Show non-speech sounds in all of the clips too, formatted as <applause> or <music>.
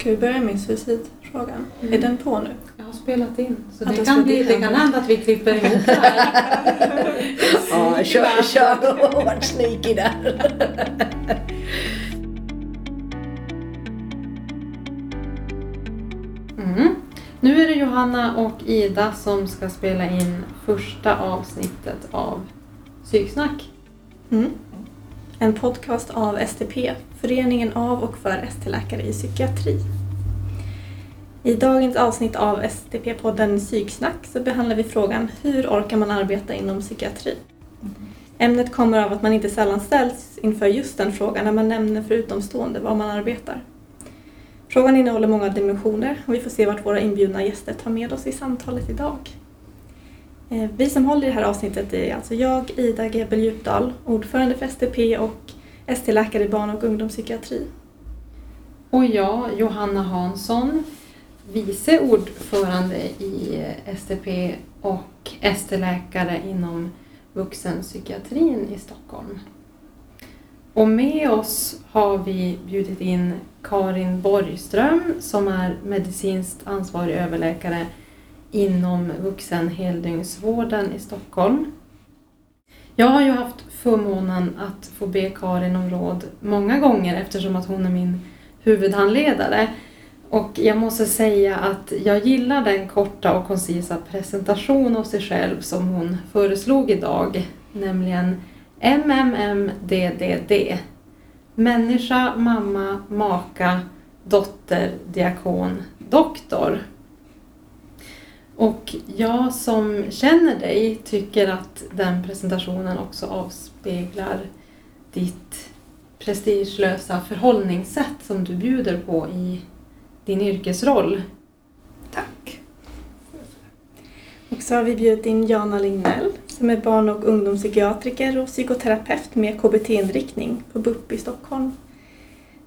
Ska vi börja med suicidfrågan? Mm. Är den på nu? Jag har spelat in, så det kan, bli, det kan hända att vi klipper ihop det här. <laughs> ja, kör, kör hårt sneaky där. Mm. Nu är det Johanna och Ida som ska spela in första avsnittet av Psyksnack. Mm. En podcast av STP, Föreningen av och för ST-läkare i psykiatri. I dagens avsnitt av STP-podden Psyksnack så behandlar vi frågan Hur orkar man arbeta inom psykiatri? Ämnet kommer av att man inte sällan ställs inför just den frågan när man nämner för utomstående var man arbetar. Frågan innehåller många dimensioner och vi får se vart våra inbjudna gäster tar med oss i samtalet idag. Eh, vi som håller i det här avsnittet är alltså jag, Ida Gebel Djupdahl, ordförande för STP och ST-läkare i barn och ungdomspsykiatri. Och jag, Johanna Hansson, vice ordförande i STP och ST-läkare inom vuxenpsykiatrin i Stockholm. Och med oss har vi bjudit in Karin Borgström som är medicinskt ansvarig överläkare inom vuxenheldygnsvården i Stockholm. Jag har ju haft förmånen att få be Karin om råd många gånger eftersom att hon är min huvudhandledare. Och jag måste säga att jag gillar den korta och koncisa presentation av sig själv som hon föreslog idag, nämligen MMMDDD. Människa, mamma, maka, dotter, diakon, doktor. Och jag som känner dig tycker att den presentationen också avspeglar ditt prestigelösa förhållningssätt som du bjuder på i din yrkesroll. Tack. Och så har vi bjudit in Jana Lignell som är barn och ungdomspsykiatriker och psykoterapeut med KBT-inriktning på BUP i Stockholm.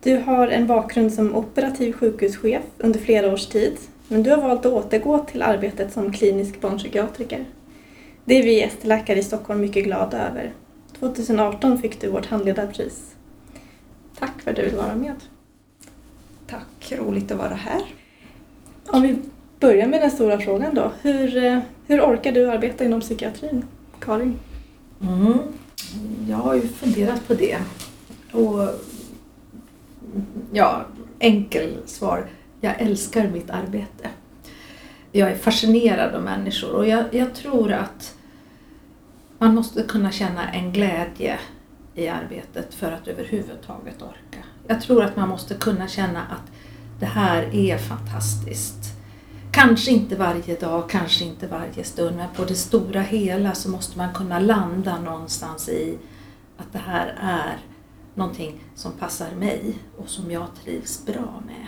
Du har en bakgrund som operativ sjukhuschef under flera års tid men du har valt att återgå till arbetet som klinisk barnpsykiatriker. Det är vi ST-läkare i Stockholm mycket glada över. 2018 fick du vårt handledarpris. Tack för att du vill vara med. Tack, roligt att vara här. Om vi börjar med den stora frågan då. Hur, eh, hur orkar du arbeta inom psykiatrin, Karin? Mm. Jag har ju funderat på det. Och ja, enkel svar. Jag älskar mitt arbete. Jag är fascinerad av människor och jag, jag tror att man måste kunna känna en glädje i arbetet för att överhuvudtaget orka. Jag tror att man måste kunna känna att det här är fantastiskt. Kanske inte varje dag, kanske inte varje stund, men på det stora hela så måste man kunna landa någonstans i att det här är någonting som passar mig och som jag trivs bra med.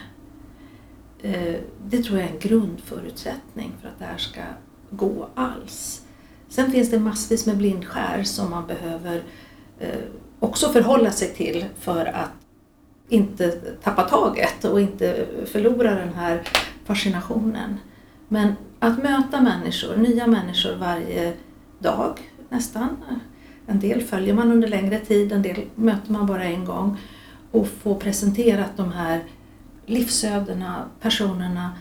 Eh, det tror jag är en grundförutsättning för att det här ska gå alls. Sen finns det massvis med blindskär som man behöver eh, också förhålla sig till för att inte tappa taget och inte förlora den här fascinationen. Men att möta människor, nya människor varje dag nästan. En del följer man under längre tid, en del möter man bara en gång och få presenterat de här livsödena, personerna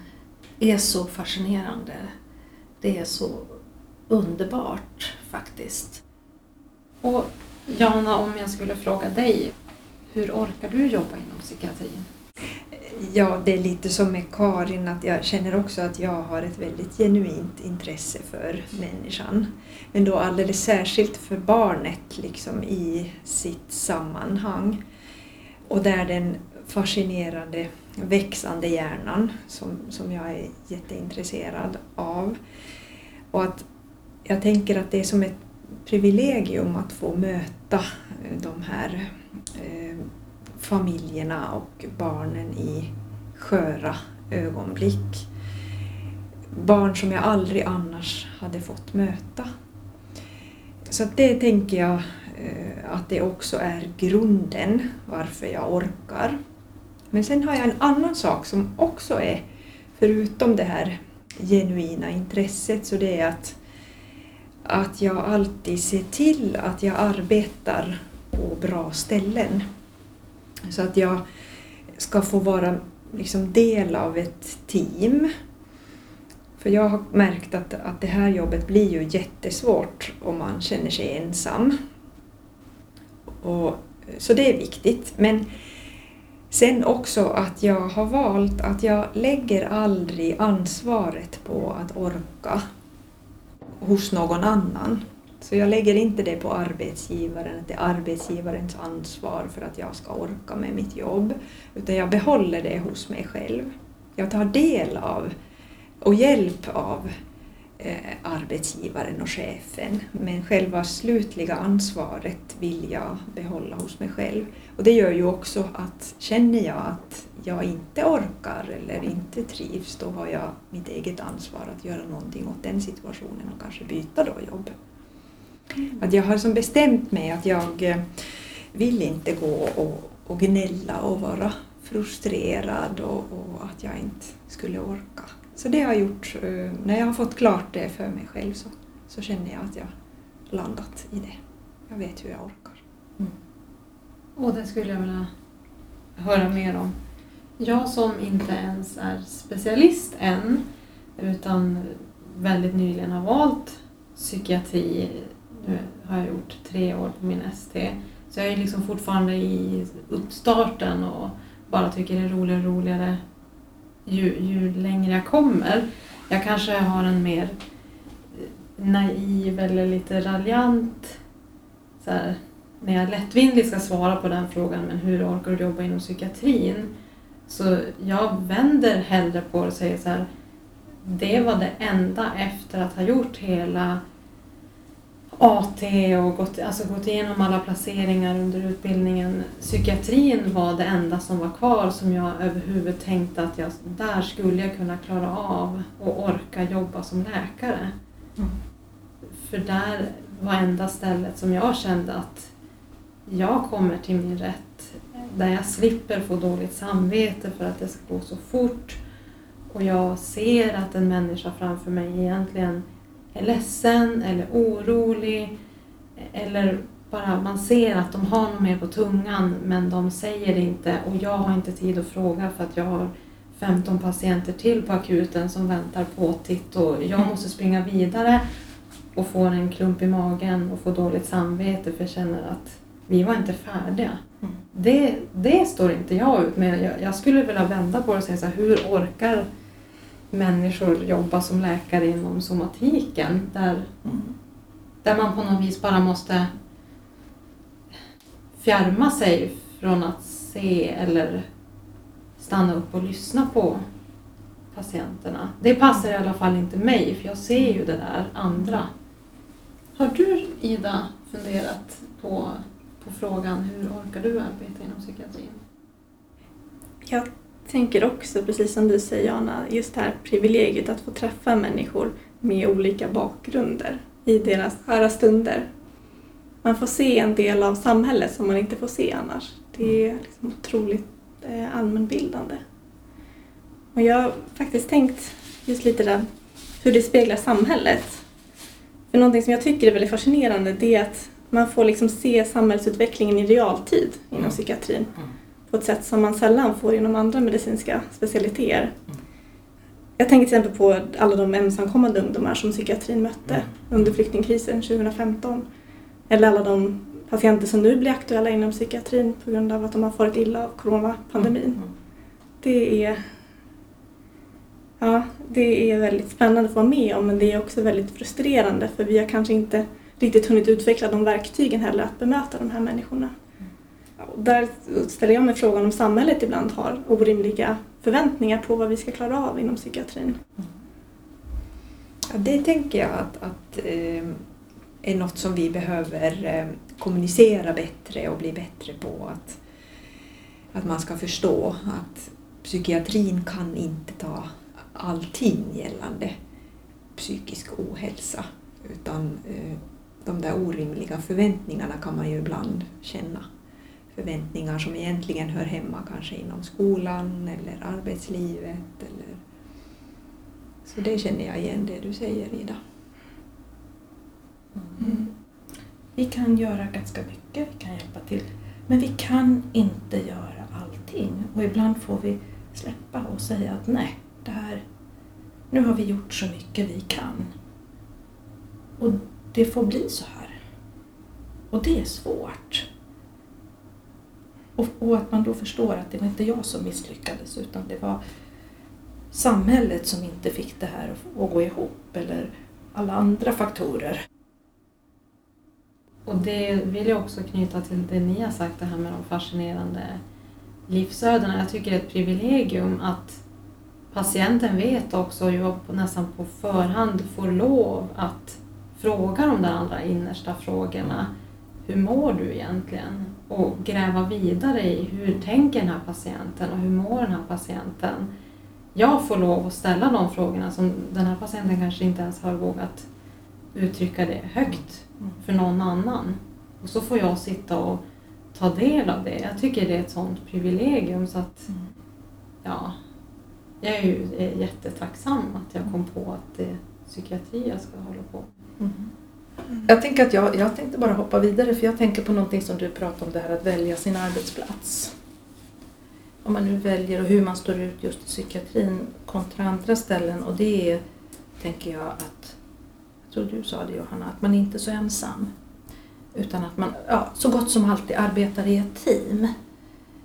är så fascinerande. Det är så underbart faktiskt. Och Jana, om jag skulle fråga dig, hur orkar du jobba inom psykiatrin? Ja, det är lite som med Karin, att jag känner också att jag har ett väldigt genuint intresse för människan. Men då alldeles särskilt för barnet liksom i sitt sammanhang. Och där den fascinerande växande hjärnan som, som jag är jätteintresserad av. Och att jag tänker att det är som ett privilegium att få möta eh, de här eh, familjerna och barnen i sköra ögonblick. Barn som jag aldrig annars hade fått möta. Så det tänker jag eh, att det också är grunden varför jag orkar. Men sen har jag en annan sak som också är, förutom det här genuina intresset, så det är att, att jag alltid ser till att jag arbetar på bra ställen. Så att jag ska få vara liksom del av ett team. För jag har märkt att, att det här jobbet blir ju jättesvårt om man känner sig ensam. Och, så det är viktigt. Men sen också att jag har valt att jag lägger aldrig ansvaret på att orka hos någon annan. Så jag lägger inte det på arbetsgivaren, att det är arbetsgivarens ansvar för att jag ska orka med mitt jobb, utan jag behåller det hos mig själv. Jag tar del av och hjälp av arbetsgivaren och chefen, men själva slutliga ansvaret vill jag behålla hos mig själv. Och det gör ju också att känner jag att jag inte orkar eller inte trivs, då har jag mitt eget ansvar att göra någonting åt den situationen och kanske byta då jobb. Att jag har som bestämt mig att jag eh, vill inte gå och, och gnälla och vara frustrerad och, och, att jag inte skulle orka. Så det har jag gjort, eh, när jag har fått klart det för mig själv så, så känner jag att jag landat i det. Jag vet hur jag orkar. Mm. Och det skulle jag vilja höra mer om. Jag som inte ens är specialist än, utan väldigt nyligen har valt psykiatri nu har jag gjort tre år på min ST. Så jag är liksom fortfarande i uppstarten och bara tycker det är roligare och roligare ju, ju längre jag kommer. Jag kanske har en mer naiv eller lite raljant så här, när jag lättvindigt ska svara på den frågan, men hur orkar du jobba inom psykiatrin? Så jag vänder hellre på det och säger så här, det var det enda efter att ha gjort hela AT och gått, alltså gått igenom alla placeringar under utbildningen. Psykiatrin var det enda som var kvar som jag överhuvud tänkte att jag, där skulle jag kunna klara av och orka jobba som läkare. Mm. För där var enda stället som jag kände att jag kommer till min rätt. Där jag slipper få dåligt samvete för att det ska gå så fort. Och jag ser att en människa framför mig egentligen ledsen eller orolig eller bara man ser att de har något mer på tungan men de säger det inte och jag har inte tid att fråga för att jag har 15 patienter till på akuten som väntar på titt och jag måste springa vidare och får en klump i magen och får dåligt samvete för jag känner att vi var inte färdiga. Mm. Det, det står inte jag ut med. Jag, jag skulle vilja vända på det och säga så här, hur orkar människor jobba som läkare inom somatiken där, mm. där man på något vis bara måste fjärma sig från att se eller stanna upp och lyssna på patienterna. Det passar i alla fall inte mig för jag ser ju det där andra. Har du Ida funderat på, på frågan hur orkar du arbeta inom psykiatrin? Jag tänker också, precis som du säger Jana, just det här privilegiet att få träffa människor med olika bakgrunder i deras sköra stunder. Man får se en del av samhället som man inte får se annars. Det är liksom otroligt eh, allmänbildande. Och jag har faktiskt tänkt just lite där hur det speglar samhället. För någonting som jag tycker är väldigt fascinerande det är att man får liksom se samhällsutvecklingen i realtid inom mm. psykiatrin. Mm på ett sätt som man sällan får inom andra medicinska specialiteter. Jag tänker till exempel på alla de ensamkommande ungdomar som psykiatrin mötte mm. under flyktingkrisen 2015. Eller alla de patienter som nu blir aktuella inom psykiatrin på grund av att de har farit illa av coronapandemin. Mm. Det är, ja, det är väldigt spännande att vara med om men det är också väldigt frustrerande för vi har kanske inte riktigt hunnit utveckla de verktygen heller att bemöta de här människorna. Där ställer jag mig frågan om samhället ibland har orimliga förväntningar på vad vi ska klara av inom psykiatrin. Ja, det tänker jag att, att eh, är något som vi behöver eh, kommunicera bättre och bli bättre på. Att, att man ska förstå att psykiatrin kan inte ta allting gällande psykisk ohälsa utan eh, de där orimliga förväntningarna kan man ju ibland känna förväntningar som egentligen hör hemma kanske inom skolan eller arbetslivet. Eller... Så det känner jag igen det du säger Ida. Mm. Vi kan göra ganska mycket, vi kan hjälpa till. Men vi kan inte göra allting och ibland får vi släppa och säga att nej, det här, nu har vi gjort så mycket vi kan. Och det får bli så här. Och det är svårt. Och, och att man då förstår att det var inte jag som misslyckades utan det var samhället som inte fick det här att, gå ihop eller alla andra faktorer. Och det vill jag också knyta till det ni har sagt, det här med de fascinerande livsödena. Jag tycker det är ett privilegium att patienten vet också, jag nästan på förhand får lov att fråga de där andra innersta frågorna. Hur mår du egentligen? Och gräva vidare i hur tänker den här patienten och hur mår den här patienten? Jag får lov att ställa de frågorna som den här patienten kanske inte ens har vågat uttrycka det högt för någon annan. Och så får jag sitta och ta del av det. Jag tycker det är ett sånt privilegium så att ja, jag är ju jättetacksam att jag kom på att det är psykiatri jag ska hålla på Mm. Jag tänker att jag, jag tänkte bara hoppa vidare för jag tänker på någonting som du pratade om det här att välja sin arbetsplats. Om man nu väljer och hur man står ut just i psykiatrin kontra andra ställen och det är, tänker jag att, jag tror du sa det Johanna, att man inte är så ensam. Utan att man ja, så gott som alltid arbetar i ett team.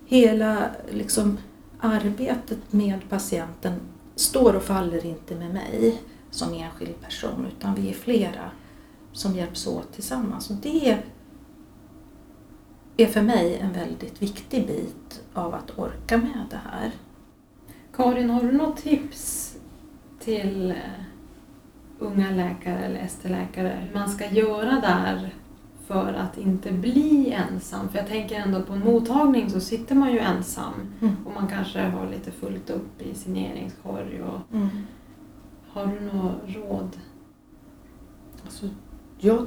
Hela liksom, arbetet med patienten står och faller inte med mig som enskild person utan vi är flera som hjälps åt tillsammans. Och det är för mig en väldigt viktig bit av att orka med det här. Karin, har du något tips till eh, unga läkare eller ST-läkare hur man ska göra där för att inte bli ensam? För jag tänker ändå på en mottagning så sitter man ju ensam Mm. och man kanske har lite fullt upp i signeringskorg. Och Mm. har du några råd? Alltså, jag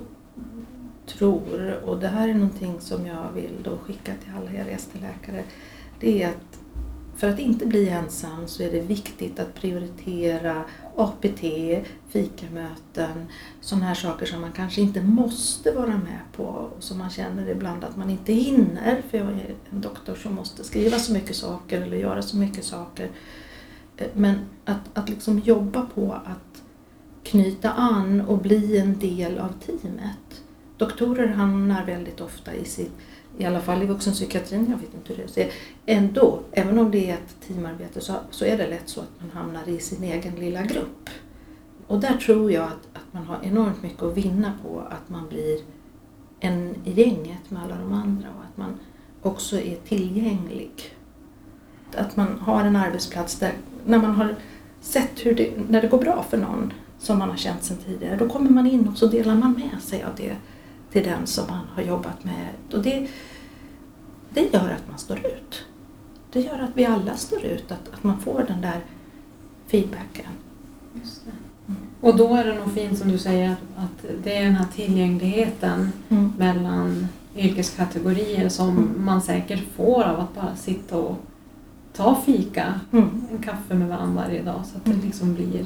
tror, och det här är någonting som jag vill då skicka till alla er ST-läkare, det är att för att inte bli ensam så är det viktigt att prioritera APT, fikamöten, sådana här saker som man kanske inte måste vara med på och som man känner ibland att man inte hinner. För jag är en doktor som måste skriva så mycket saker eller göra så mycket saker. Eh, men att, att liksom jobba på att knyta an och bli en del av teamet. Doktorer hamnar väldigt ofta i sitt, i alla fall i vuxenpsykiatrin, jag vet inte hur det ser ändå, även om det är ett teamarbete så, så är det lätt så att man hamnar i sin egen lilla grupp. Och där tror jag att, att man har enormt mycket att vinna på att man blir en i gänget med alla de andra och att man också är tillgänglig. Att man har en arbetsplats där, när man har sett hur det, när det går bra för någon som man har känt sedan tidigare, då kommer man in och så delar man med sig av det till den som man har jobbat med. Och det, det gör att man står ut. Det gör att vi alla står ut, att, att man får den där feedbacken. Just det. Och då är det nog fint som du säger att, det är den här tillgängligheten Mm. mellan yrkeskategorier som man säkert får av att bara sitta och ta fika, Mm. en kaffe med varandra varje dag så att det Mm. liksom blir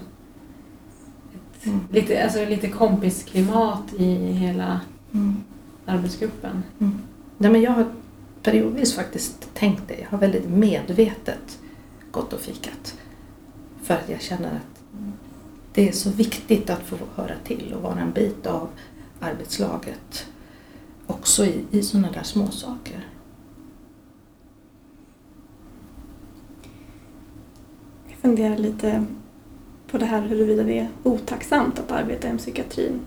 Mm. lite, alltså lite kompisklimat i hela Mm. arbetsgruppen. Mm. Nej, men jag har periodvis faktiskt tänkt det. Jag har väldigt medvetet gått och fikat. För att jag känner att det är så viktigt att få höra till och vara en bit av arbetslaget. Också i, i sådana där små saker. Jag funderar lite på det här huruvida det är otacksamt att arbeta inom psykiatrin.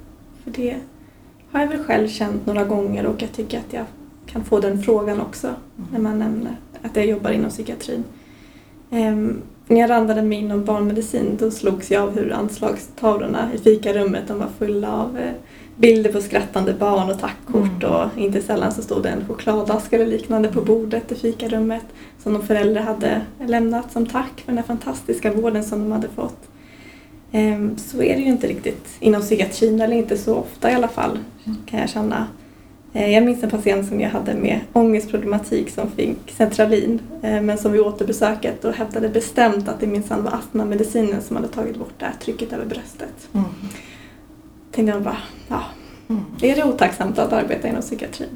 För det har jag väl själv känt några gånger och jag tycker att jag kan få den frågan också när man nämner att jag jobbar inom psykiatrin. Ehm, när jag randade mig inom barnmedicin då slogs jag av hur anslagstavlorna i fikarummet de var fulla av eh, bilder på skrattande barn och tackkort Mm. och inte sällan så stod det en chokladask eller liknande på bordet i fikarummet som de föräldrar hade lämnat som tack för den här fantastiska vården som de hade fått. Ehm, Så är det ju inte riktigt inom psykiatrin, eller inte så ofta i alla fall, kan jag känna. Eh, Jag minns en patient som jag hade med ångestproblematik som fick Centralin, eh, men som vid återbesöket då hävdade bestämt att det minsann var astmamedicinen som hade tagit bort det här trycket över bröstet. Mm. Tänkte jag bara, ja, Mm. är det otacksamt att arbeta inom psykiatrin?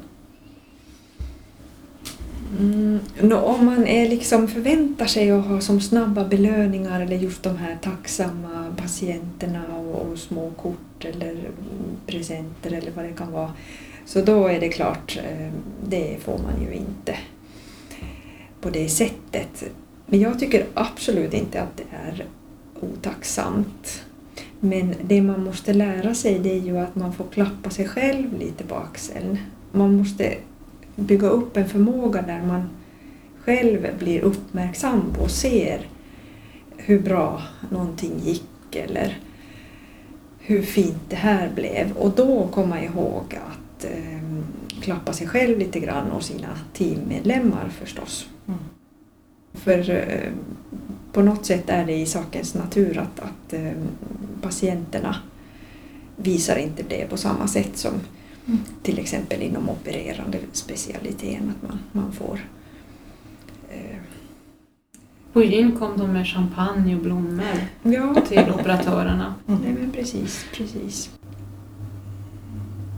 Mm, no, om man är liksom förväntar sig att ha som snabba belöningar eller just de här tacksamma patienterna och, och små kort eller presenter eller vad det kan vara. Så då är det klart, eh, det får man ju inte på det sättet. Men jag tycker absolut inte att det är otacksamt. Men det man måste lära sig det är ju att man får klappa sig själv lite på axeln. Man måste bygga upp en förmåga där man själv blir uppmärksam och ser hur bra någonting gick eller hur fint det här blev. Och då komma ihåg att eh, klappa sig själv lite grann och sina teammedlemmar förstås. Mm. För eh, på något sätt är det i sakens natur att, att eh, patienterna visar inte det på samma sätt som Mm. till exempel inom opererande specialiteten att man, man får eh, På gyn kom de med champagne och blommor Ja, till operatörerna. <laughs> Mm. nej men precis, precis.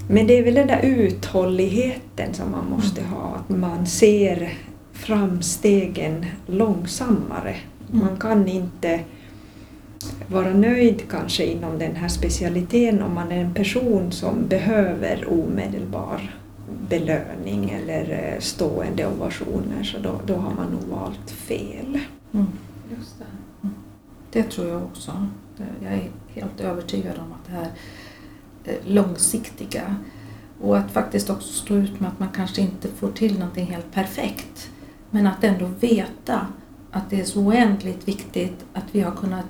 Men det är väl den där uthålligheten som man måste ha, att man ser framstegen långsammare. Man kan inte vara nöjd kanske inom den här specialiteten om man är en person som behöver omedelbar belöning eller eh, stående ovationer så då, då har man nog valt fel. Mm. Just det. Det tror jag också. Jag är helt övertygad om att det här eh, långsiktiga och att faktiskt också stå ut med att man kanske inte får till någonting helt perfekt. Men att ändå veta att det är så oändligt viktigt att vi har kunnat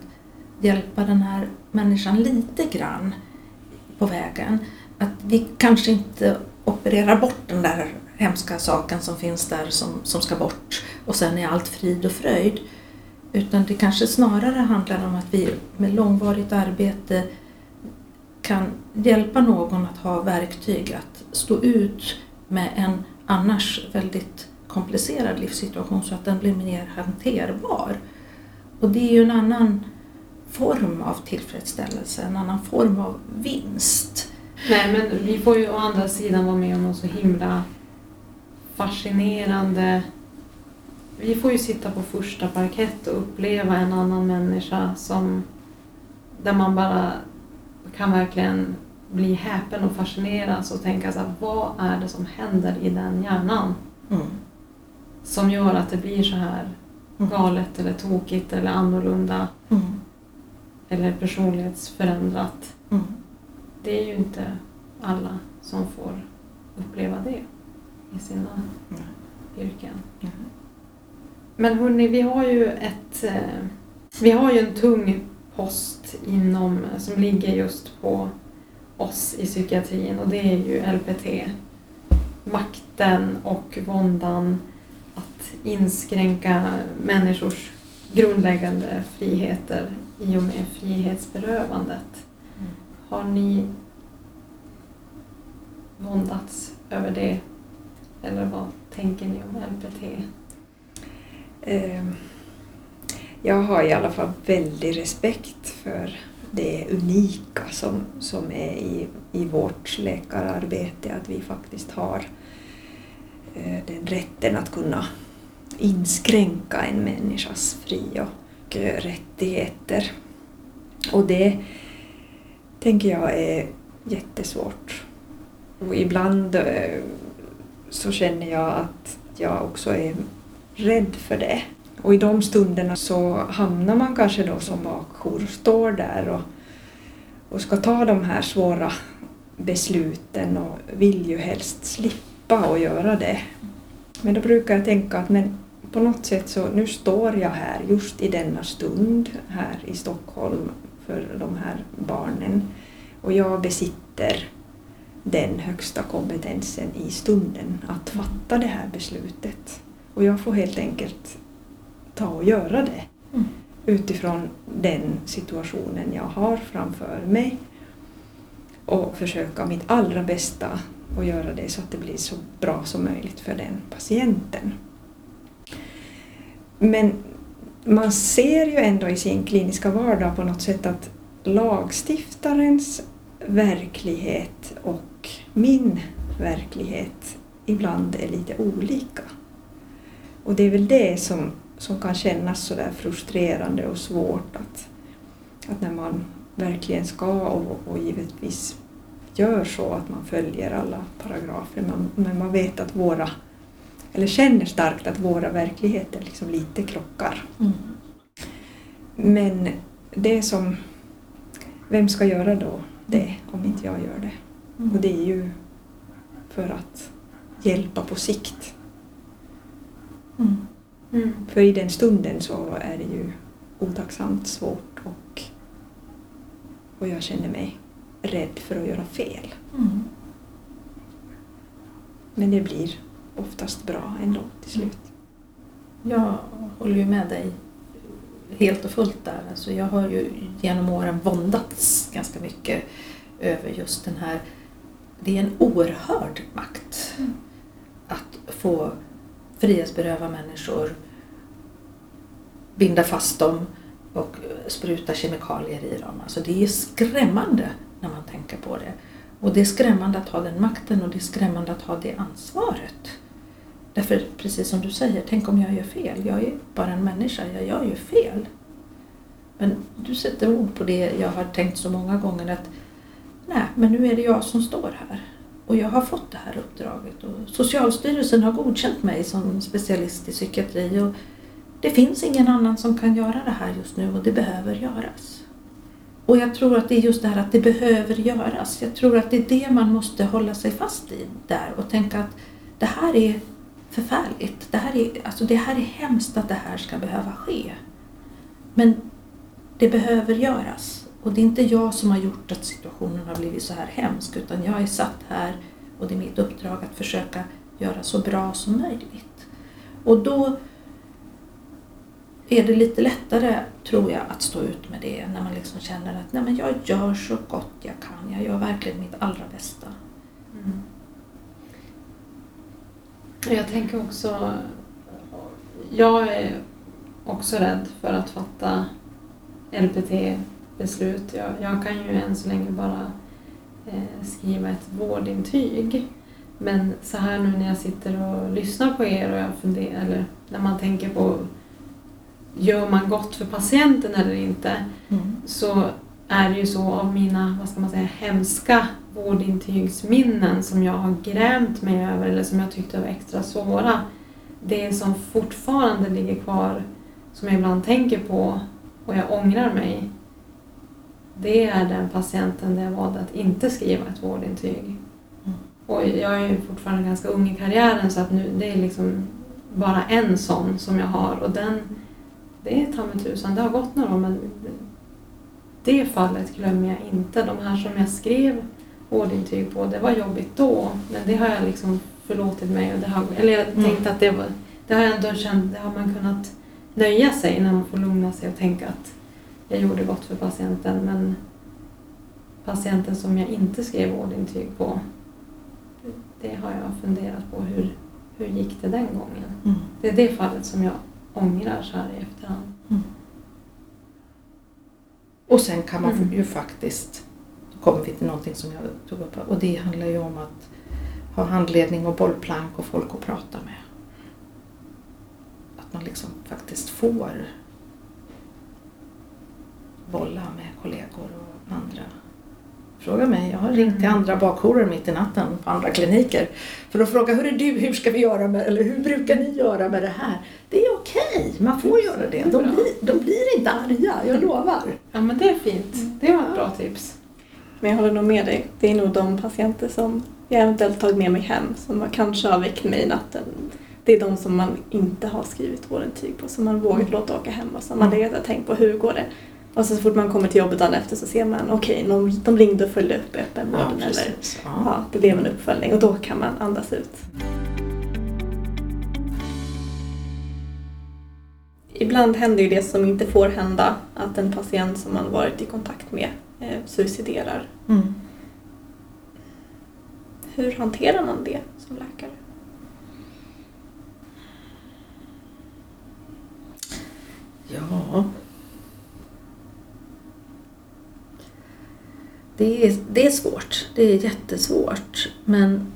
hjälpa den här människan lite grann på vägen. Att vi kanske inte opererar bort den där hemska saken som finns där som, som ska bort och sen är allt frid och fröjd. Utan det kanske snarare handlar om att vi med långvarigt arbete kan hjälpa någon att ha verktyg att stå ut med en annars väldigt komplicerad livssituation så att den blir mer hanterbar. Och det är ju en annan form av tillfredsställelse, en annan form av vinst. Nej, men vi får ju å andra sidan vara med om något så himla fascinerande. Vi får ju sitta på första parkett och uppleva en annan människa som där man bara kan verkligen bli häpen och fascineras och tänka så här, vad är det som händer i den hjärnan Mm. som gör att det blir så här Mm. galet eller tokigt eller annorlunda Mm. Eller personlighetsförändrat. Mm. Det är ju inte alla som får uppleva det i sina Nej. yrken. Nej. Men hörni, vi har ju ett... Eh, vi har ju en tung post inom, som ligger just på oss i psykiatrin och det är ju LPT. Makten och våndan att inskränka människors grundläggande friheter i och med frihetsberövandet. Mm. Har ni våndats över det? Eller vad tänker ni om LPT? Eh, Jag har i alla fall väldig respekt för det unika som, som är i, i vårt läkararbete, att vi faktiskt har eh, den rätten att kunna inskränka en människas fri och rättigheter. Och det tänker jag är jättesvårt. Och ibland eh, så känner jag att jag också är rädd för det. Och i de stunderna så hamnar man kanske då som bakjour, står där och, och ska ta de här svåra besluten och vill ju helst slippa att göra det. Men då brukar jag tänka att men på något sätt så nu står jag här just i denna stund här i Stockholm för de här barnen och jag besitter den högsta kompetensen i stunden att fatta det här beslutet. Och jag får helt enkelt ta och göra det Mm. utifrån den situationen jag har framför mig och försöka mitt allra bästa och göra det så att det blir så bra som möjligt för den patienten. Men man ser ju ändå i sin kliniska vardag på något sätt att lagstiftarens verklighet och min verklighet ibland är lite olika. Och det är väl det som, som kan kännas så där frustrerande och svårt att, att när man verkligen ska och, och givetvis gör så att man följer alla paragrafer men, men man vet att våra, eller känner starkt att våra verkligheter liksom lite krockar. Mm. Men det som, vem ska göra då det om inte jag gör det? Och det är ju för att hjälpa på sikt. Mm. Mm. För i den stunden så är det ju otacksamt svårt och, och jag känner mig rädd för att göra fel. Mm. Men det blir oftast bra ändå till slut. Jag håller ju med dig helt och fullt där. Alltså jag har ju genom åren våndats ganska mycket över just den här... Det är en oerhörd makt Mm. att få frihetsberöva människor, binda fast dem och spruta kemikalier i dem. Alltså det är skrämmande när man tänker på det. Och det är skrämmande att ha den makten och det är skrämmande att ha det ansvaret. Därför, precis som du säger, tänk om jag gör fel. Jag är bara en människa, jag gör ju fel. Men du sätter ord på det jag har tänkt så många gånger att nej, men nu är det jag som står här. Och jag har fått det här uppdraget och Socialstyrelsen har godkänt mig som specialist i psykiatri och det finns ingen annan som kan göra det här just nu och det behöver göras. Och jag tror att det är just det här att det behöver göras. Jag tror att det är det man måste hålla sig fast i där och tänka att det här är förfärligt. Det här är, alltså det här är hemskt att det här ska behöva ske. Men det behöver göras. Och det är inte jag som har gjort att situationen har blivit så här hemsk utan jag är satt här och det är mitt uppdrag att försöka göra så bra som möjligt. Och då är det lite lättare, tror jag, att stå ut med det när man liksom känner att Nej, men jag gör så gott jag kan. Jag gör verkligen mitt allra bästa. Mm. Jag tänker också... Jag är också rädd för att fatta LPT-beslut. Jag, jag kan ju än så länge bara eh, skriva ett vårdintyg. Men så här nu när jag sitter och lyssnar på er och jag funderar, eller när man tänker på gör man gott för patienten eller inte? så är det ju så av mina, vad ska man säga, hemska vårdintygsminnen som jag har grämt mig över eller som jag tyckte var extra svåra. Det som fortfarande ligger kvar, som jag ibland tänker på och jag ångrar mig, det är den patienten där jag valde att inte skriva ett vårdintyg. Och jag är ju fortfarande ganska ung i karriären så att nu, det är liksom bara en sån som jag har och den, det är ta mig tusan, det har gått några år men det fallet glömmer jag inte. De här som jag skrev vårdintyg på, det var jobbigt då men det har jag liksom förlåtit mig och det har, eller jag Mm. tänkte att det var, det har jag ändå känt, det har man kunnat nöja sig när man får lugna sig och tänka att jag gjorde gott för patienten men patienten som jag inte skrev vårdintyg på det har jag funderat på hur, hur gick det den gången? Mm. Det är det fallet som jag ångrar så här i efterhand. Och sen kan man Mm. ju faktiskt, kommer vi till någonting som jag tog upp och det handlar ju om att ha handledning och bollplank och folk att prata med. Att man liksom faktiskt får bolla med kollegor och andra. Fråga mig, jag har ringt till andra bakjourer mitt i natten på andra kliniker för att fråga hur är du, hur ska vi göra med, eller hur brukar ni göra med det här? Det är okej, man får göra det. De blir, de blir inte arga, jag lovar. Ja men det är fint. Det var ett bra tips. Men jag håller nog med dig. Det är nog de patienter som jag eventuellt tagit med mig hem som kanske har väckt mig i natten. Det är de som man inte har skrivit vårdintyg på, som man vågat låta åka hem och som man Mm. legat och tänkt på hur går det? Och så, så fort man kommer till jobbet dagen efter så ser man okej, de, de ringde och följde upp öppenvården eller precis. Ja. ja, det blev en uppföljning och då kan man andas ut. Ibland händer ju det som inte får hända, att en patient som man varit i kontakt med eh, suiciderar. Mm. Hur hanterar man det som läkare? Ja. Det är, det är svårt. Det är jättesvårt. Men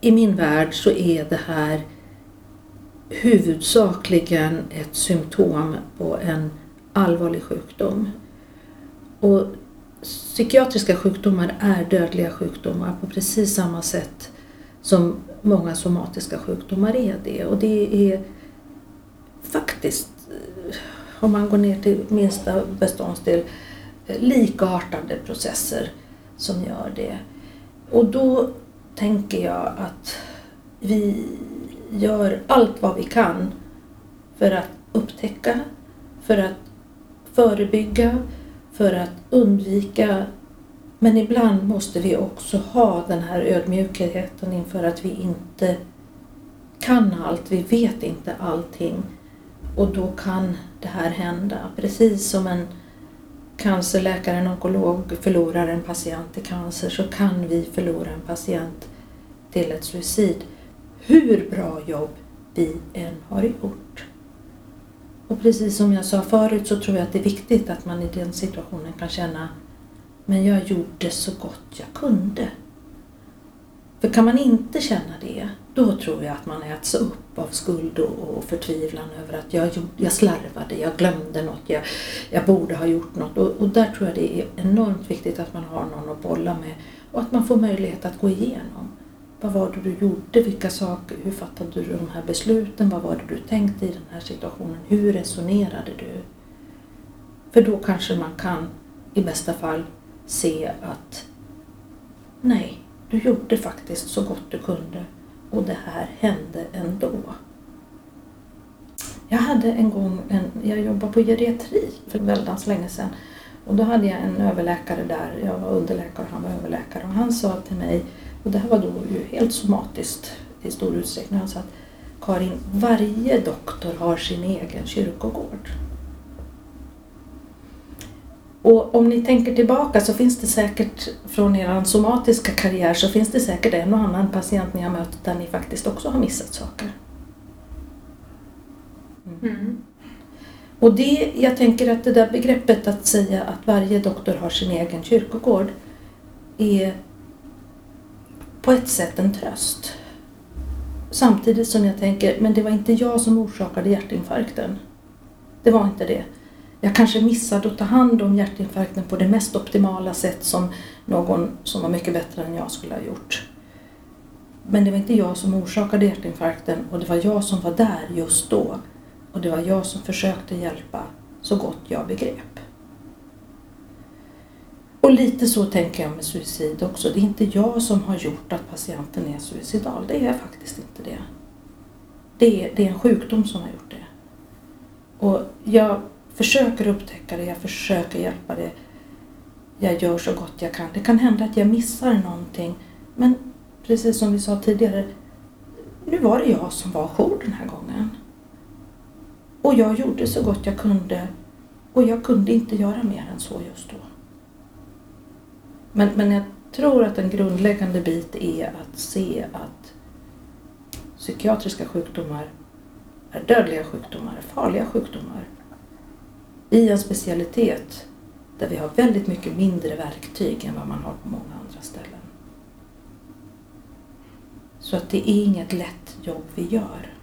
i min värld så är det här huvudsakligen ett symptom på en allvarlig sjukdom. Och psykiatriska sjukdomar är dödliga sjukdomar på precis samma sätt som många somatiska sjukdomar är det. Och det är faktiskt, eh, om man går ner till minsta beståndsdel, eh, likartade processer som gör det. Och då tänker jag att vi gör allt vad vi kan för att upptäcka, för att förebygga, för att undvika. Men ibland måste vi också ha den här ödmjukheten inför att vi inte kan allt, vi vet inte allting. Och då kan det här hända. Precis som en cancerläkare, en onkolog förlorar en patient till cancer så kan vi förlora en patient till ett suicid. Hur bra jobb vi än har gjort. Och precis som jag sa förut så tror jag att det är viktigt att man i den situationen kan känna men jag gjorde så gott jag kunde. För kan man inte känna det, då tror jag att man äts upp av skuld och förtvivlan över att jag, jag slarvade, jag glömde något, jag, jag borde ha gjort något. Och, och där tror jag det är enormt viktigt att man har någon att bolla med och att man får möjlighet att gå igenom. Vad var det du gjorde? Vilka saker? Hur fattade du de här besluten? Vad var det du tänkte i den här situationen? Hur resonerade du? För då kanske man kan i bästa fall se att nej, du gjorde faktiskt så gott du kunde och det här hände ändå. Jag hade en gång, en, jag jobbade på geriatri för väldigt länge sedan och då hade jag en överläkare där, jag var underläkare och han var överläkare och han sa till mig, och det här var då ju helt somatiskt i stor utsträckning, han sa att Karin, varje doktor har sin egen kyrkogård. Och om ni tänker tillbaka så finns det säkert från er somatiska karriär så finns det säkert en och annan patient ni har mött där ni faktiskt också har missat saker. Mm. Mm. Och det, jag tänker att det där begreppet att säga att varje doktor har sin egen kyrkogård är på ett sätt en tröst. Samtidigt som jag tänker, men det var inte jag som orsakade hjärtinfarkten. Det var inte det. Jag kanske missade att ta hand om hjärtinfarkten på det mest optimala sätt som någon som var mycket bättre än jag skulle ha gjort. Men det var inte jag som orsakade hjärtinfarkten och det var jag som var där just då. Och det var jag som försökte hjälpa så gott jag begrep. Och lite så tänker jag med suicid också. Det är inte jag som har gjort att patienten är suicidal. Det är faktiskt inte det. Det är, det är en sjukdom som har gjort det. Och jag försöker upptäcka det, jag försöker hjälpa det. Jag gör så gott jag kan. Det kan hända att jag missar någonting. Men precis som vi sa tidigare, nu var det jag som var jour den här gången. Och jag gjorde så gott jag kunde och jag kunde inte göra mer än så just då. Men, men jag tror att en grundläggande bit är att se att psykiatriska sjukdomar är dödliga sjukdomar, farliga sjukdomar i en specialitet där vi har väldigt mycket mindre verktyg än vad man har på många andra ställen. Så att det är inget lätt jobb vi gör.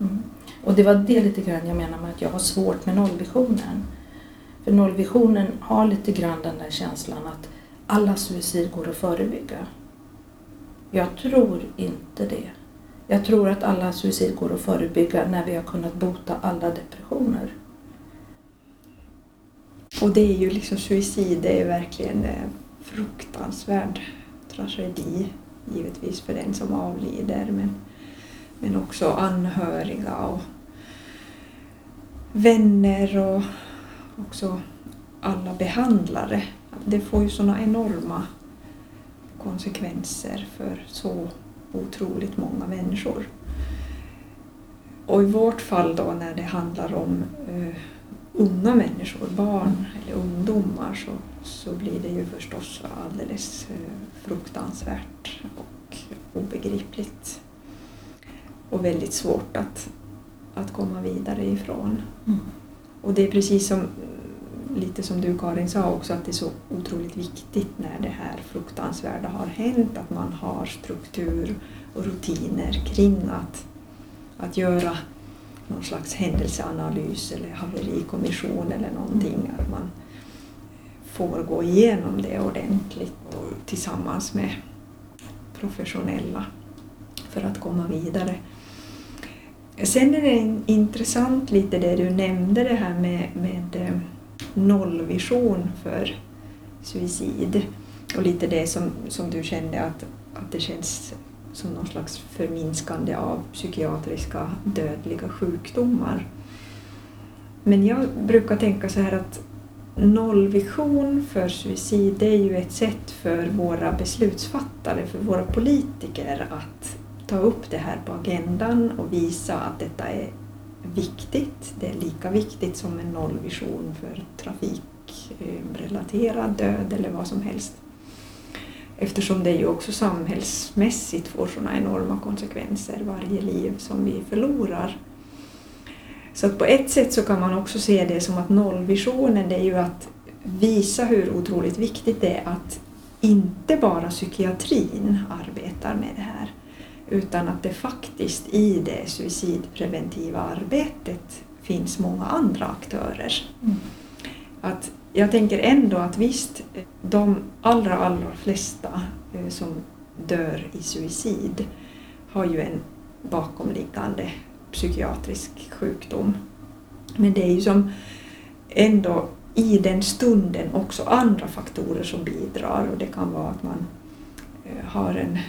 Mm. Och det var det lite grann jag menar med att jag har svårt med nollvisionen. För nollvisionen har lite grann den där känslan att alla suicid går att förebygga. Jag tror inte det. Jag tror att alla suicid går att förebygga när vi har kunnat bota alla depressioner. Och det är ju liksom suicid, det är verkligen en fruktansvärd tragedi givetvis för den som avlider men, men också anhöriga och vänner och också alla behandlare. Det får ju sådana enorma konsekvenser för så otroligt många människor. Och i vårt fall då när det handlar om uh, unga människor, barn eller ungdomar så, så blir det ju förstås alldeles uh, fruktansvärt och obegripligt. Och väldigt svårt att, att komma vidare ifrån. Mm. Och det är precis som lite som du Karin sa också, att det är så otroligt viktigt när det här fruktansvärda har hänt, att man har struktur och rutiner kring att, att göra någon slags händelseanalys eller haverikommission eller någonting. Att man får gå igenom det ordentligt och tillsammans med professionella för att komma vidare. Sen är det intressant lite det du nämnde det här med, med eh, nollvision för suicid och lite det som, som du kände att, att det känns som någon slags förminskande av psykiatriska dödliga sjukdomar. Men jag brukar tänka så här att nollvision för suicid det är ju ett sätt för våra beslutsfattare, för våra politiker att ta upp det här på agendan och visa att detta är viktigt. Det är lika viktigt som en nollvision för trafikrelaterad död eller vad som helst. Eftersom det ju också samhällsmässigt får sådana enorma konsekvenser varje liv som vi förlorar. Så att på ett sätt så kan man också se det som att nollvisionen det är ju att visa hur otroligt viktigt det är att inte bara psykiatrin arbetar med det här utan att det faktiskt i det suicidpreventiva arbetet finns många andra aktörer. Mm. Att jag tänker ändå att visst, de allra, allra flesta eh, som dör i suicid har ju en bakomliggande psykiatrisk sjukdom. Men det är ju som ändå i den stunden också andra faktorer som bidrar och det kan vara att man Eh, har en eh,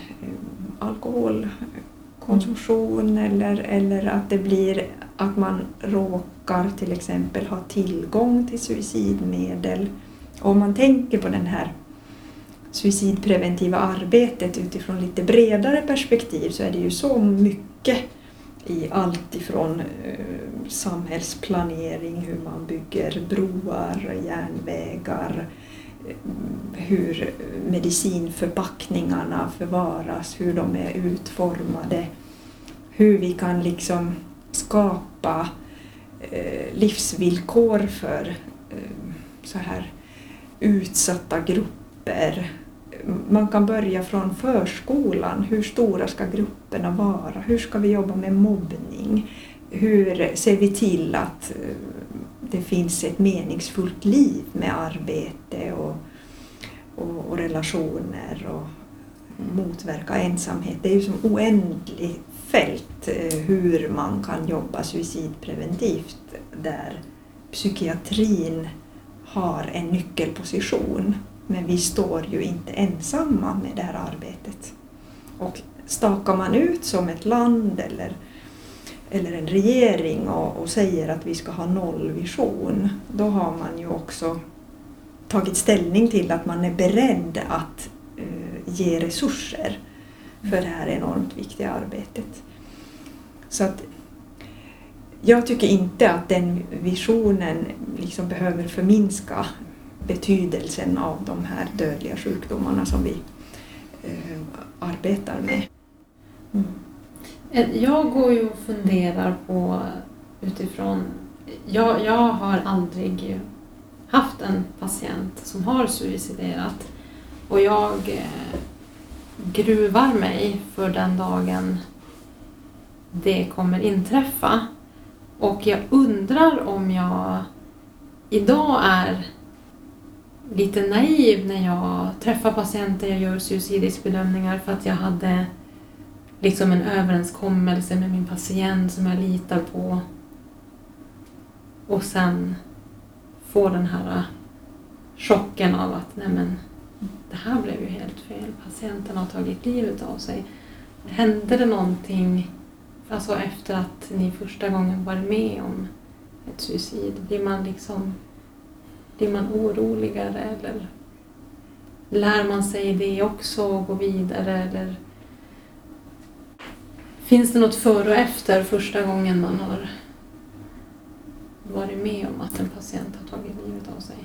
alkoholkonsumtion eller, eller att det blir att man råkar till exempel ha tillgång till suicidmedel. Och om man tänker på den här suicidpreventiva arbetet utifrån lite bredare perspektiv så är det ju så mycket i allt ifrån eh, samhällsplanering, hur man bygger broar, järnvägar, hur medicinförpackningarna förvaras, hur de är utformade, hur vi kan liksom skapa eh, livsvillkor för eh, så här utsatta grupper. Man kan börja från förskolan. Hur stora ska grupperna vara? Hur ska vi jobba med mobbning? Hur ser vi till att eh, det finns ett meningsfullt liv med arbete och, och, och relationer och motverka ensamhet. Det är ju som oändligt fält eh, hur man kan jobba suicidpreventivt där psykiatrin har en nyckelposition. Men vi står ju inte ensamma med det här arbetet. Och stakar man ut som ett land eller eller en regering och, och, säger att vi ska ha nollvision, då har man ju också tagit ställning till att man är beredd att eh, ge resurser för det här enormt viktiga arbetet. Så att jag tycker inte att den visionen liksom behöver förminska betydelsen av de här dödliga sjukdomarna som vi eh, arbetar med. Mm. Eh, jag går ju och funderar på utifrån... Jag, jag har aldrig haft en patient som har suiciderat och jag eh, gruvar mig för den dagen det kommer inträffa. Och jag undrar om jag idag är lite naiv när jag träffar patienter, jag gör suicidriskbedömningar för att jag hade liksom en överenskommelse med min patient som jag litar på. Och sen få den här äh, chocken av att nej men, det här blev ju helt fel. Patienten har tagit livet av sig. Hände det någonting alltså efter att ni första gången var med om ett suicid? Blir man liksom blir man oroligare eller lär man sig det också och går vidare? Eller Finns det något före och efter första gången man har varit med om att en patient har tagit livet av sig?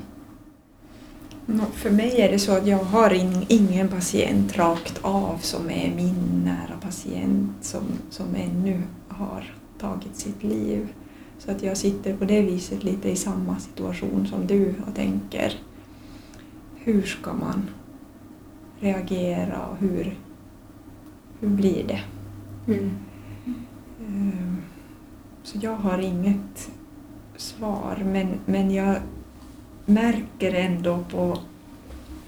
För mig är det så att jag har ingen patient rakt av som är min nära patient som, som ännu har tagit sitt liv. Så att jag sitter på det viset lite i samma situation som du och tänker hur ska man reagera och hur, hur blir det? Mm. Ehm, Så jag har inget svar men, men jag märker ändå på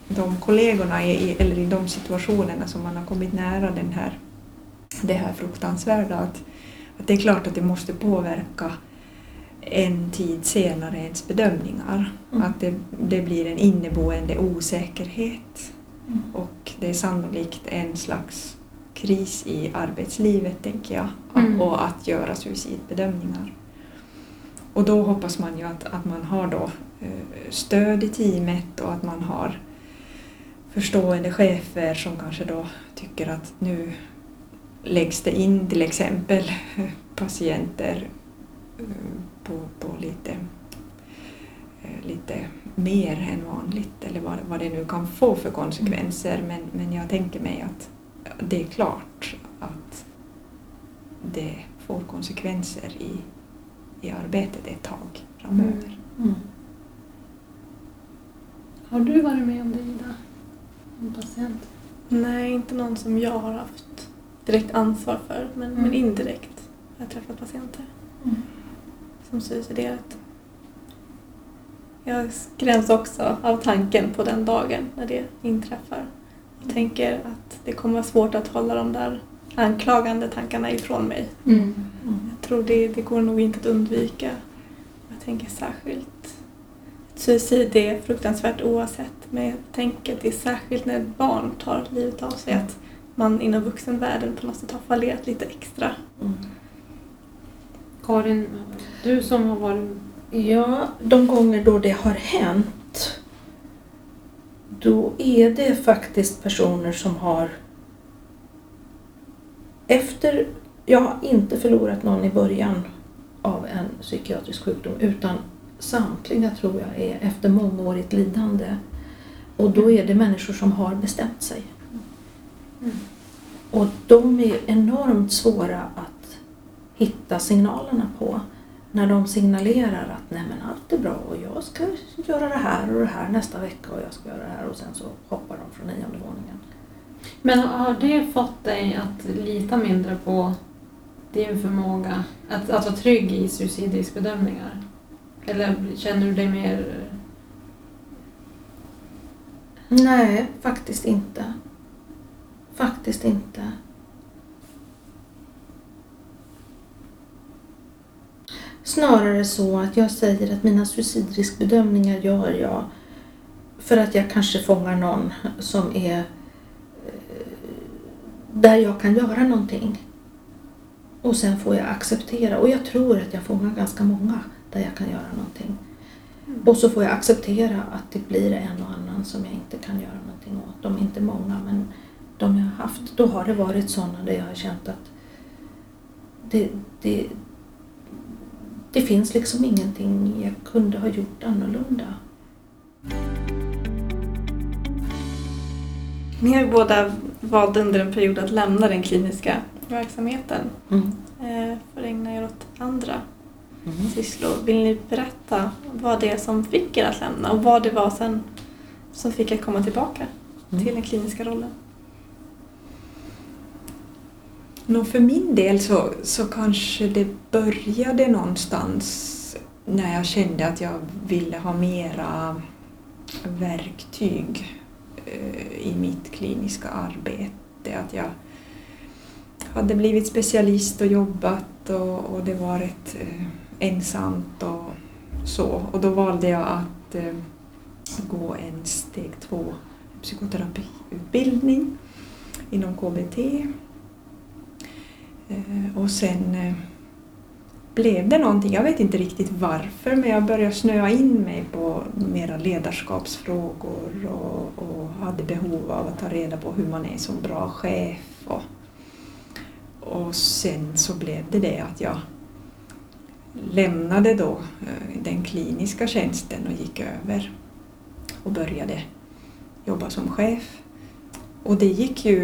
de kollegorna i, i- eller i de situationerna som man har kommit nära den här, det här fruktansvärda att, att det är klart att det måste påverka en tid senare ens bedömningar. Mm. Att det, det blir en inneboende osäkerhet Mm. och det är sannolikt en slags kris i arbetslivet, tänker jag, Mm. och att göra suicidbedömningar. Och då hoppas man ju att, att man har då eh, stöd i teamet och att man har förstående chefer som kanske då tycker att nu läggs det in till exempel <laughs> patienter eh, på, på lite, eh, lite mer än vanligt eller vad, vad det nu kan få för konsekvenser. Men, men jag tänker mig att det är klart att det får konsekvenser i, i arbetet ett tag framöver. Mm. Har du varit med om det Ida? En patient? Nej, inte någon som jag har haft direkt ansvar för, men, Mm. men indirekt har jag träffat patienter Mm. som suiciderat. Jag skräms också av tanken på den dagen när det inträffar. Jag tänker att det kommer vara svårt att hålla de där anklagande tankarna ifrån mig. Mm. Mm. Jag tror det, det går nog inte att undvika. Jag tänker särskilt... Suicid är fruktansvärt oavsett, men jag tänker att det är särskilt när ett barn tar livet av sig att man inom vuxenvärlden på något sätt har fallerat lite extra. Mm. Karin, du som har varit... Ja, de gånger då det har hänt då är det faktiskt personer som har efter, jag har inte förlorat någon i början av en psykiatrisk sjukdom utan samtliga tror jag är efter mångårigt lidande. Och då är det människor som har bestämt sig. Mm. Och de är enormt svåra att hitta signalerna på när de signalerar att nej men allt är bra och jag ska göra det här och det här nästa vecka och jag ska göra det här och sen så hoppar de från nionde våningen. Men har det fått dig att lita mindre på din förmåga att, att vara trygg i suicidriskbedömningar? Eller känner du dig mer... Nej, faktiskt inte. Faktiskt inte. Snarare så att jag säger att mina suicidriskbedömningar gör jag för att jag kanske fångar någon som är eh, där jag kan göra någonting. Och sen får jag acceptera. Och jag tror att jag fångar ganska många där jag kan göra någonting. Och så får jag acceptera att det blir en och annan som jag inte kan göra någonting åt. De är inte många men de jag har haft, då har det varit sådana där jag har känt att det, det, det finns liksom ingenting jag kunde ha gjort annorlunda. Ni har ju båda valt under en period att lämna den kliniska verksamheten Mm. eh, för att ägna er åt andra sysslor. Vill ni berätta vad det är som fick er att lämna och vad det var sen som fick er komma tillbaka Mm. till den kliniska rollen? Nå, för min del så, så kanske det började någonstans när jag kände att jag ville ha mera verktyg eh, i mitt kliniska arbete. Att jag hade blivit specialist och jobbat och, och det var rätt eh, ensamt och så. Och då valde jag att eh, gå en steg två psykoterapiutbildning inom KBT. Eh, och sen eh, blev det någonting, jag vet inte riktigt varför, men jag började snöa in mig på mera ledarskapsfrågor och, och hade behov av att ta reda på hur man är som bra chef. Och, och sen så blev det det att jag lämnade då eh, den kliniska tjänsten och gick över och började jobba som chef. Och det gick ju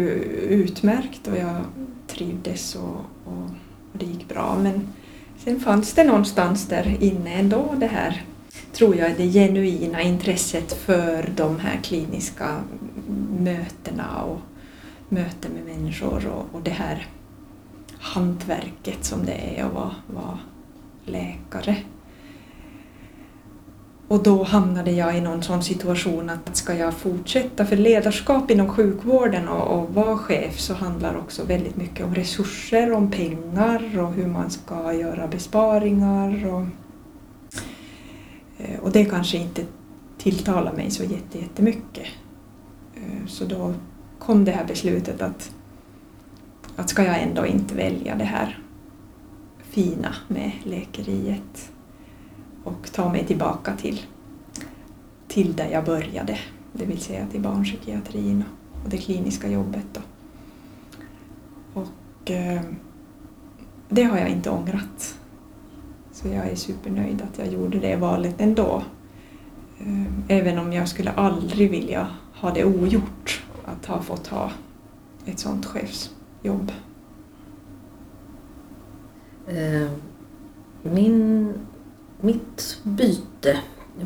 utmärkt och jag trivdes och, och, och det gick bra. Men sen fanns det någonstans där inne ändå det här, tror jag, det genuina intresset för de här kliniska mötena och möten med människor och, och det här hantverket som det är att vara, vara läkare. Och då hamnade jag i någon sån situation att ska jag fortsätta, för ledarskap inom sjukvården och, och vara chef så handlar också väldigt mycket om resurser, om pengar och hur man ska göra besparingar. Och, eh, och det kanske inte tilltalar mig så jättemycket. Eh, så då kom det här beslutet att, att ska jag ändå inte välja det här fina med läkeriet och ta mig tillbaka till, till där jag började, det vill säga till barnpsykiatrin och det kliniska jobbet. Då. Och eh, det har jag inte ångrat. Så jag är supernöjd att jag gjorde det valet ändå. Eh, även om jag skulle aldrig vilja ha det ogjort att ha fått ha ett sådant chefsjobb. Eh, min mitt byte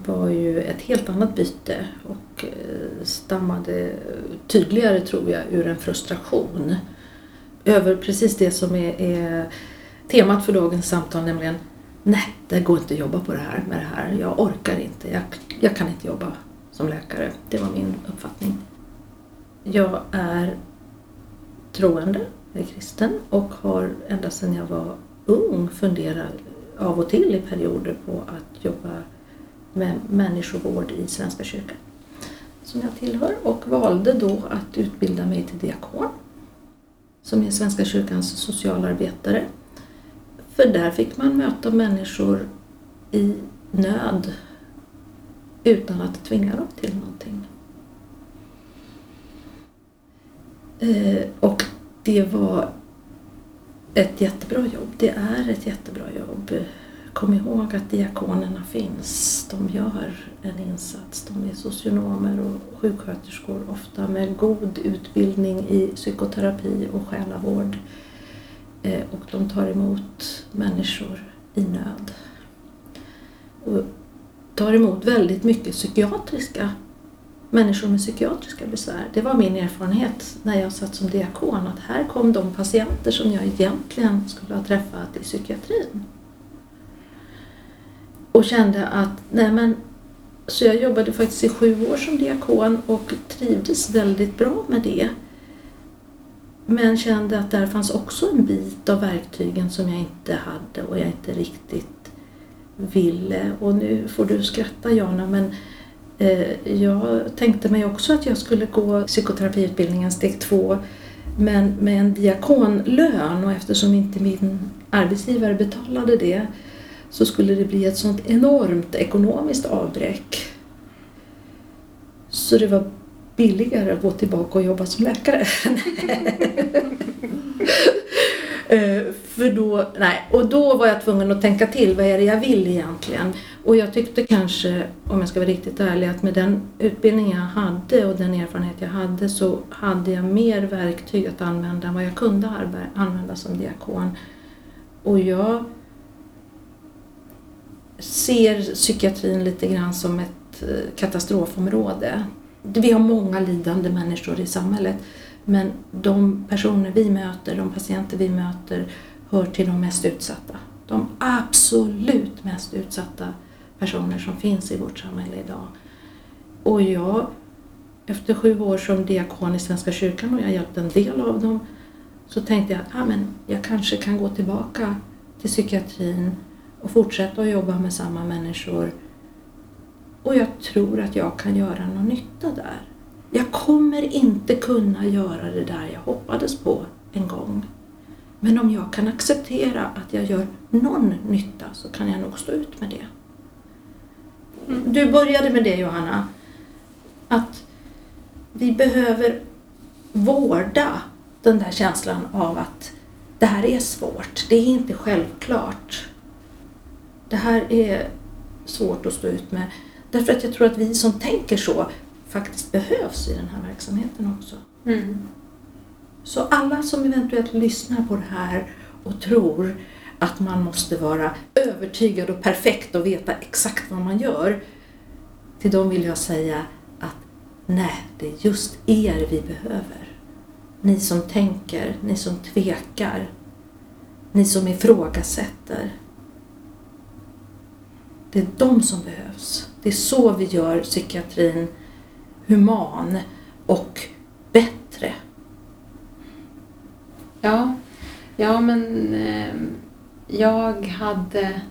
var ju ett helt annat byte och eh, stammade tydligare tror jag ur en frustration över precis det som är, är temat för dagens samtal nämligen nej, det går inte att jobba på det här med det här. Jag orkar inte. Jag, jag kan inte jobba som läkare. Det var min uppfattning. Jag är troende, jag är kristen och har ända sedan jag var ung funderat av och till i perioder på att jobba med människovård i Svenska kyrkan som jag tillhör och valde då att utbilda mig till diakon som är Svenska kyrkans socialarbetare. För där fick man möta människor i nöd utan att tvinga dem till någonting. Eh, och det var ett jättebra jobb. Det är ett jättebra jobb. Kom ihåg att diakonerna finns. De gör en insats. De är socionomer och sjuksköterskor, ofta med god utbildning i psykoterapi och själavård. Eh, och de tar emot människor i nöd. Och tar emot väldigt mycket psykiatriska människor med psykiatriska besvär. Det var min erfarenhet när jag satt som diakon att här kom de patienter som jag egentligen skulle ha träffat i psykiatrin. Och kände att, nej men, så jag jobbade faktiskt i sju år som diakon och trivdes väldigt bra med det. Men kände att där fanns också en bit av verktygen som jag inte hade och jag inte riktigt ville. Och nu får du skratta Jana men Eh, jag tänkte mig också att jag skulle gå psykoterapiutbildningen steg två men med en diakonlön och eftersom inte min arbetsgivare betalade det så skulle det bli ett sånt enormt ekonomiskt avbräck. Så det var billigare att gå tillbaka och jobba som läkare. <laughs> Eh, för då, nej, och då var jag tvungen att tänka till, vad är det jag vill egentligen? Och jag tyckte kanske, om jag ska vara riktigt ärlig, att med den utbildning jag hade och den erfarenhet jag hade så hade jag mer verktyg att använda än vad jag kunde använda som diakon. Och jag ser psykiatrin lite grann som ett eh, katastrofområde. Vi har många lidande människor i samhället men de personer vi möter, de patienter vi möter, hör till de mest utsatta. De absolut mest utsatta personer som finns i vårt samhälle idag. Och jag, efter sju år som diakon i Svenska kyrkan och jag hjälpte en del av dem, så tänkte jag att ah, men jag kanske kan gå tillbaka till psykiatrin och fortsätta att jobba med samma människor. Och jag tror att jag kan göra någon nytta där. Jag kommer inte kunna göra det där jag hoppades på en gång. Men om jag kan acceptera att jag gör någon nytta så kan jag nog stå ut med det. Mm. Du började med det Johanna, att vi behöver vårda den där känslan av att det här är svårt, det är inte självklart. Det här är svårt att stå ut med. Därför att jag tror att vi som tänker så faktiskt behövs i den här verksamheten också. Mm. Så alla som eventuellt lyssnar på det här och tror att man måste vara övertygad och perfekt och veta exakt vad man gör. Till dem vill jag säga att nej, det är just er vi behöver. Ni som tänker, ni som tvekar, ni som ifrågasätter. Det är de som behövs. Det är så vi gör psykiatrin human och bättre. Ja, ja men eh, jag hade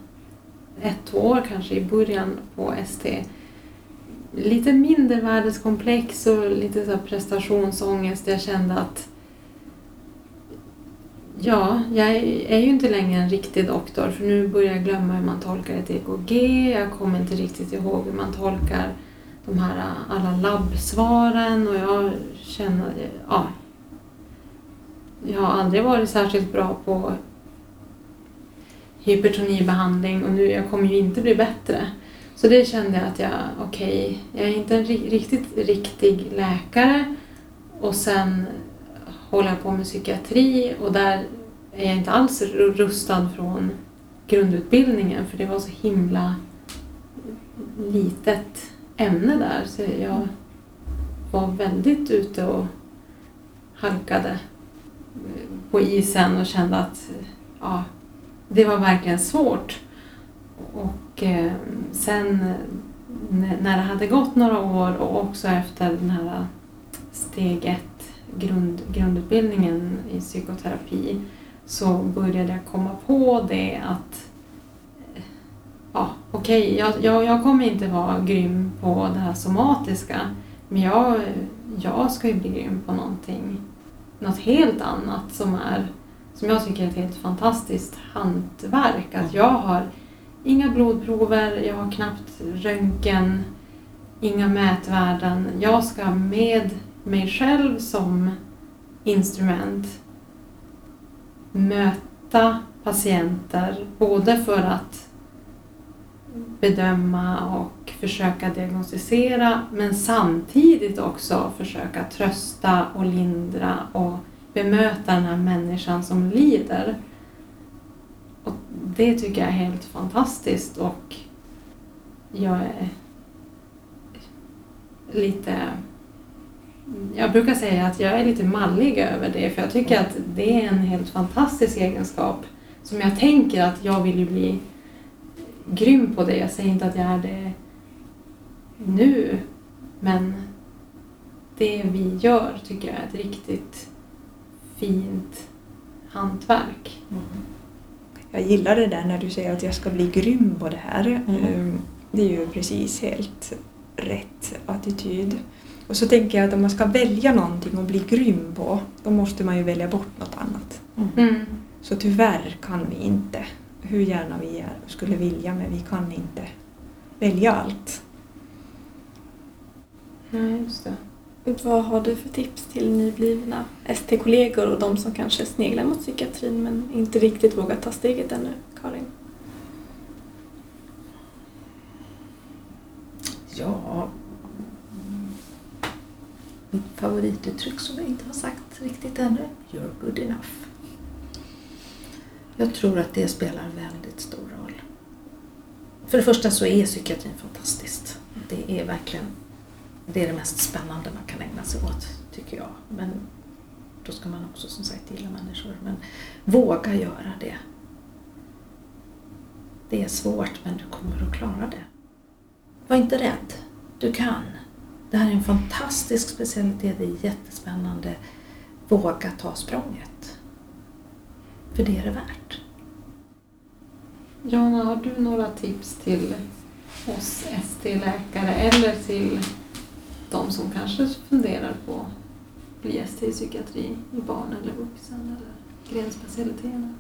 ett år kanske i början på ST lite mindre världskomplex och lite så prestationsångest. Jag kände att Ja, jag är ju inte längre en riktig doktor för nu börjar jag glömma hur man tolkar ett EKG. Jag kommer inte riktigt ihåg hur man tolkar de här alla labbsvaren och jag känner, ja. Jag har aldrig varit särskilt bra på hypertonibehandling och nu, jag kommer ju inte bli bättre. Så det kände jag att jag, okej, okay, jag är inte en riktigt riktig läkare och sen håller jag på med psykiatri och där är jag inte alls rustad från grundutbildningen för det var så himla litet ämne där så jag var väldigt ute och halkade på isen och kände att ja, det var verkligen svårt. Och eh, sen när det hade gått några år och också efter den här eh, steg ett grund, grundutbildningen i psykoterapi så började jag komma på det att ja, okej, okay, jag, jag, jag kommer inte vara grym på det här somatiska men jag, jag ska ju bli grym på någonting, något helt annat som är som jag tycker är ett helt fantastiskt hantverk. Att jag har inga blodprover, jag har knappt röntgen, inga mätvärden. Jag ska med mig själv som instrument möta patienter både för att bedöma och försöka diagnostisera men samtidigt också försöka trösta och lindra och bemöta den här människan som lider. Och det tycker jag är helt fantastiskt och jag är lite jag brukar säga att jag är lite mallig över det för jag tycker att det är en helt fantastisk egenskap som jag tänker att jag vill ju bli grym på det. Jag säger inte att jag är det nu men det vi gör tycker jag är ett riktigt fint hantverk. Mm. Jag gillar det där när du säger att jag ska bli grym på det här. Mm. Ehm, det är ju precis helt rätt attityd. Och så tänker jag att om man ska välja någonting att bli grym på, då måste man ju välja bort något annat. Mm. mm. Så tyvärr kan vi inte, hur gärna vi skulle vilja, men vi kan inte välja allt. Nej, just det. Vad har du för tips till nyblivna ST-kollegor och de som kanske sneglar mot psykiatrin men inte riktigt vågar ta steget ännu, Karin? Ja, mitt favorituttryck som jag inte har sagt riktigt ännu, you're good enough. Jag tror att det spelar väldigt stor roll. För det första så är psykiatrin fantastiskt. Det är verkligen det är det mest spännande man kan ägna sig åt, tycker jag. Men då ska man också som sagt gilla människor. Men våga göra det. Det är svårt, men du kommer att klara det. Var inte rädd. Du kan. Det här är en fantastisk specialitet, det är jättespännande. Våga ta språnget. För det är det värt. Jana, har du några tips till oss ST-läkare eller till de som kanske funderar på att bli gäst i psykiatri i barn eller vuxen eller grenspecialiteterna?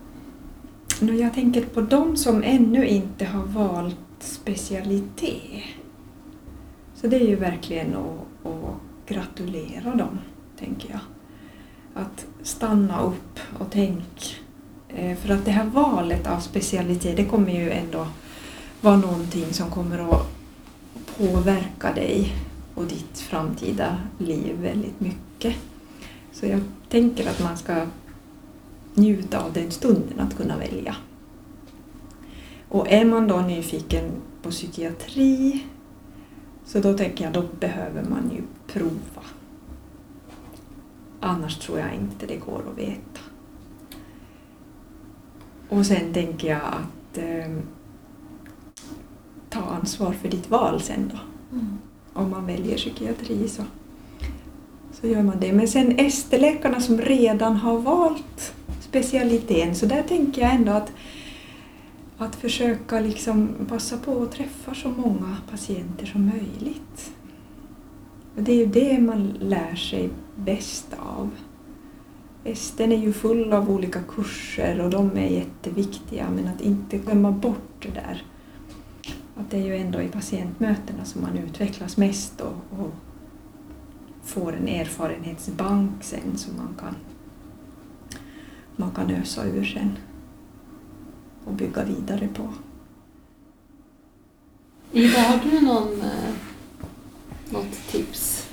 Jag tänker på de som ännu inte har valt specialitet. Så det är ju verkligen att, att gratulera dem, tänker jag. Att stanna upp och tänk. Eh, för att det här valet av specialitet, det kommer ju ändå vara någonting som kommer att påverka dig och ditt framtida liv väldigt mycket. Så jag tänker att man ska njuta av den stunden att kunna välja. Och är man då nyfiken på psykiatri så då tänker jag då behöver man ju prova. Annars tror jag inte det går att veta. Och sen tänker jag att eh, ta ansvar för ditt val sen då. Mm. Om man väljer psykiatri så, så gör man det. Men sen ST-läkarna som redan har valt specialiteten så där tänker jag ändå att att försöka liksom passa på att träffa så många patienter som möjligt. Och det är ju det man lär sig bäst av. Esten är ju full av olika kurser och de är jätteviktiga men att inte glömma bort det där. Att det är ju ändå i patientmötena som man utvecklas mest och, och får en erfarenhetsbank sen som man kan, man kan ösa ur sen och bygga vidare på. Ida, har du någon, eh, något tips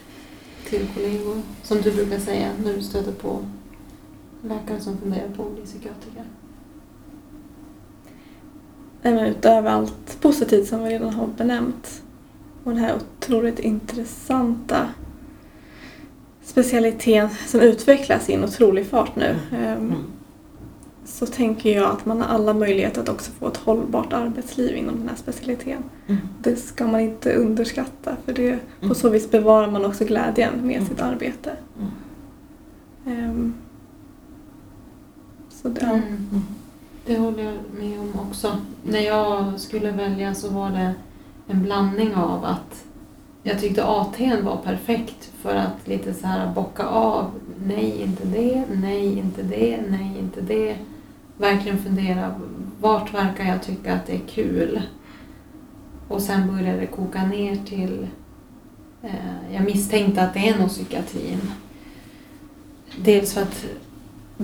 till kollegor som du brukar säga när du stöter på läkare som funderar på att bli psykiatriker? Utöver allt positivt som vi redan har benämnt och den här otroligt intressanta specialiteten som utvecklas i en otrolig fart nu ehm, så tänker jag att man har alla möjligheter att också få ett hållbart arbetsliv inom den här specialiteten. Mm. Det ska man inte underskatta för det, på Mm. så vis bevarar man också glädjen med Mm. sitt arbete. Mm. Ehm, så det. Mm. Det håller jag med om också. När jag skulle välja så var det en blandning av att jag tyckte AT'n var perfekt för att lite så här bocka av. Nej, inte det. Nej, inte det. Nej, inte det. Verkligen fundera. Vart verkar jag tycka att det är kul? Och sen började det koka ner till... Eh, jag misstänkte att det är nog psykiatrin. Dels för att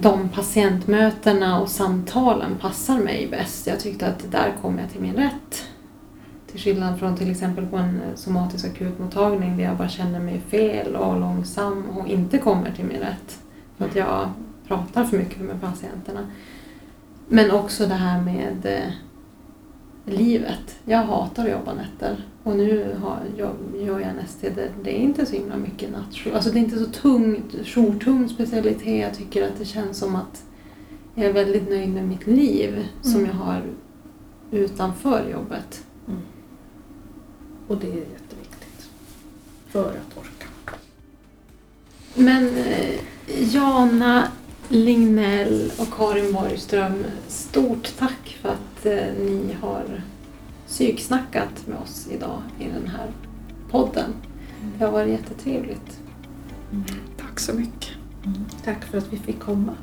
de patientmötena och samtalen passar mig bäst. Jag tyckte att där kom jag till min rätt. Till skillnad från till exempel på en eh, somatisk akutmottagning där jag bara känner mig fel och långsam och inte kommer till min rätt. För att jag pratar för mycket med patienterna. Men också det här med eh, livet. Jag hatar att jobba nätter. Och nu har, jag, gör jag en ST där det är inte så himla mycket nattjour. Alltså det är inte så tungt, jourtung specialitet. Jag tycker att det känns som att jag är väldigt nöjd med mitt liv som Mm. jag har utanför jobbet. Och det är jätteviktigt. För att orka. Men eh, Jana Lignell och Karin Borgström, stort tack för att eh, ni har psyksnackat med oss idag i den här podden. Det har varit jättetrevligt. Tack så mycket. Tack för att vi fick komma.